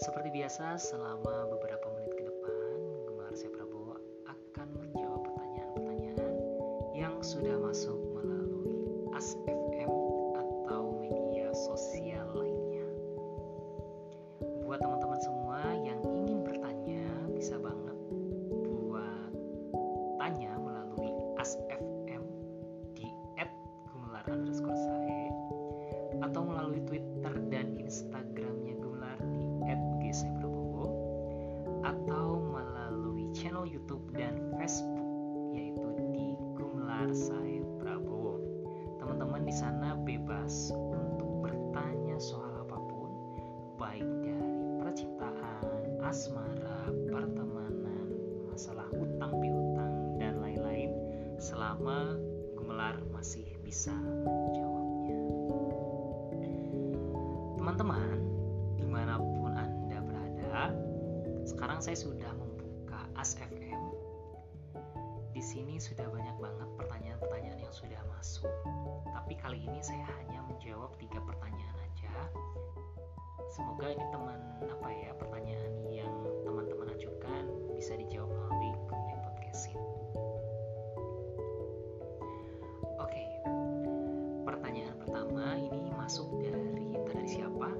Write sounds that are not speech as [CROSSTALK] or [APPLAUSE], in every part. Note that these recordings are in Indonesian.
Seperti biasa, selama beberapa menit ke depan, Gemar saya Prabowo akan menjawab pertanyaan-pertanyaan yang sudah masuk melalui As FM atau media sosial lainnya. Buat teman-teman semua yang ingin bertanya, bisa banget buat tanya melalui As FM di atau melalui Twitter dan Instagramnya YouTube dan Facebook yaitu di Gumelar Sae Prabowo. Teman-teman di sana bebas untuk bertanya soal apa pun, baik dari percintaan, asmara, pertemanan, masalah hutang piutang dan lain-lain selama Gumelar masih bisa menjawabnya. Teman-teman, di mana pun Anda berada, sekarang saya sudah membuka As FM. Di sini sudah banyak banget pertanyaan-pertanyaan yang sudah masuk. Tapi kali ini saya hanya menjawab tiga pertanyaan aja. Semoga ini teman apa ya pertanyaan yang teman-teman ajukan bisa dijawab melalui Gumlay Podcast ini. Oke, pertanyaan pertama ini masuk dari dari siapa.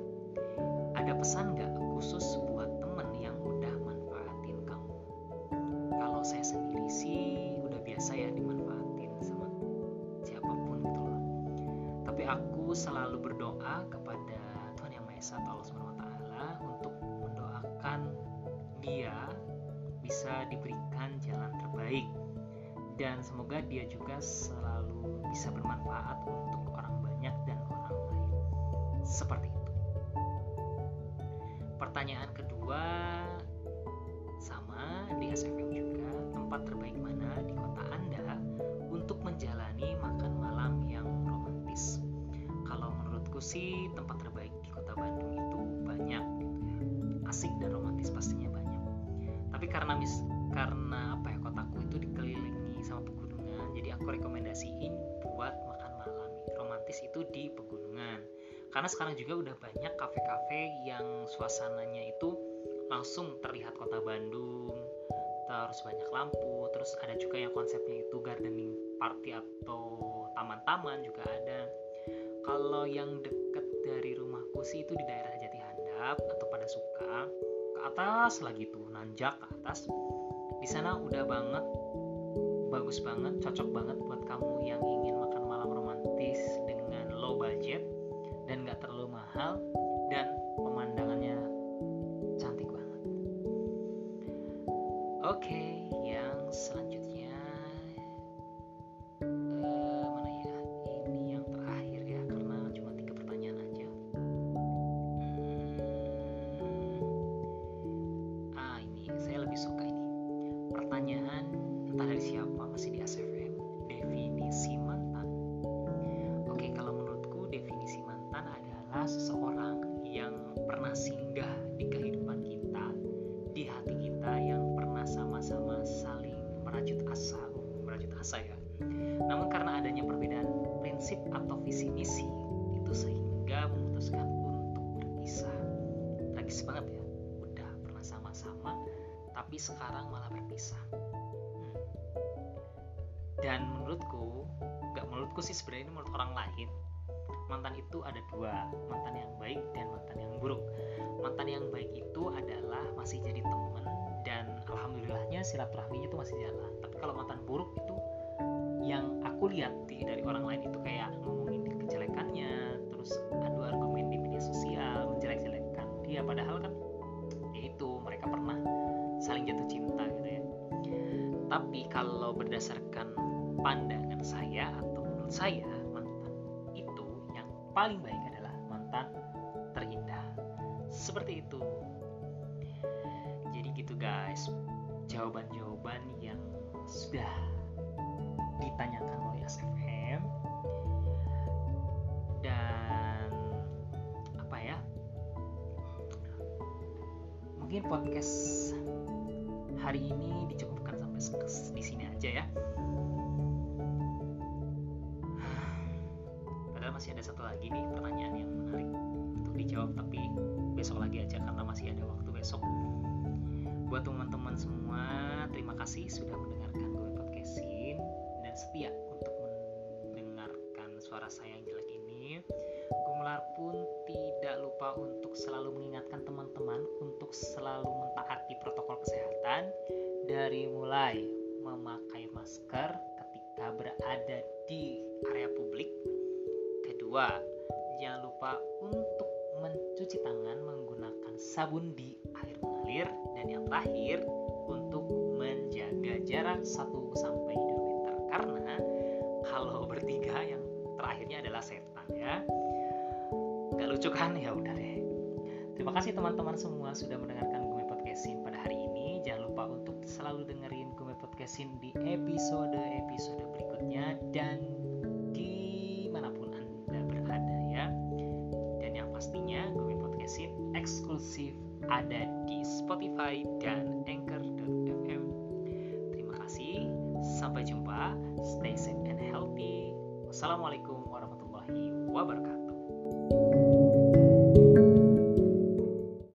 Ada pesan nggak khusus buat temen yang udah manfaatin kamu? Kalau saya sendiri sih udah biasa ya dimanfaatin sama siapa pun gitu loh. Tapi aku selalu berdoa kepada Tuhan Yang Maha Esa Allah taala untuk mendoakan dia bisa diberikan jalan terbaik dan semoga dia juga selalu bisa bermanfaat untuk orang banyak dan orang lain. Seperti itu. Pertanyaan kedua sama di SFM juga, tempat terbaik mana di menjalani makan malam yang romantis? Kalau menurutku sih tempat terbaik di kota Bandung itu banyak ya. Asik dan romantis pastinya banyak. Tapi karena mis karena apa ya kotaku itu dikelilingi sama pegunungan, jadi aku rekomendasiin buat makan malam romantis itu di pegunungan. Karena sekarang juga udah banyak kafe-kafe yang suasananya itu langsung terlihat kota Bandung, terus banyak lampu, terus ada juga yang konsepnya party atau taman-taman juga ada. Kalau yang deket dari rumahku sih itu di daerah Jati Handap atau pada suka ke atas lagi tuh nanjak ke atas. Di sana udah banget bagus banget, cocok banget buat kamu yang ingin makan malam romantis dengan low budget dan gak terlalu mahal dan pemandangannya cantik banget. Oke, yang selanjutnya adalah seseorang yang pernah singgah di kehidupan kita, di hati kita yang pernah sama-sama saling merajut asa, oh, merajut asa ya. Namun karena adanya perbedaan prinsip atau visi misi, itu sehingga memutuskan untuk berpisah. Tragis banget ya, udah pernah sama-sama, tapi sekarang malah berpisah. Hmm. Dan menurutku, nggak menurutku sih sebenarnya ini menurut orang lain, mantan itu ada dua, mantan yang baik dan mantan yang buruk. Mantan yang baik itu adalah masih jadi temen dan alhamdulillahnya silaturahminya itu masih jalan. Tapi kalau mantan buruk itu yang aku lihat di, dari orang lain itu kayak ngomongin kejelekannya, terus adu argumen di media sosial, menjelek-jelekkan dia. Padahal kan ya itu mereka pernah saling jatuh cinta gitu ya. Tapi kalau berdasarkan pandangan saya atau menurut saya paling baik adalah mantan terindah. Seperti itu. Jadi gitu guys, jawaban-jawaban yang sudah ditanyakan oleh SFM dan apa ya? Mungkin podcast hari ini dicukupkan sampai di sini aja ya. Padahal masih ada satu lagi nih pertanyaan yang menarik untuk dijawab tapi besok lagi aja karena masih ada waktu besok. Buat teman-teman semua terima kasih sudah mendengarkan gue podcastin dan setia untuk mendengarkan suara saya yang jelek ini. Gumelar pun tidak lupa untuk selalu mengingatkan teman-teman untuk selalu mentaati protokol kesehatan dari mulai memakai masker ketika berada di area publik kedua jangan lupa untuk mencuci tangan menggunakan sabun di air mengalir. Dan yang terakhir untuk menjaga jarak 1 sampai 2 meter. Karena kalau [LAUGHS] bertiga yang terakhirnya adalah setan ya. Gak lucu kan? Ya udah deh. Terima kasih teman-teman semua sudah mendengarkan gue podcastin pada hari ini. Jangan lupa untuk selalu dengerin gue podcastin di episode episode berikutnya. Dan eksklusif ada di Spotify dan Anchor.fm. Terima kasih, sampai jumpa, stay safe and healthy. Wassalamualaikum warahmatullahi wabarakatuh.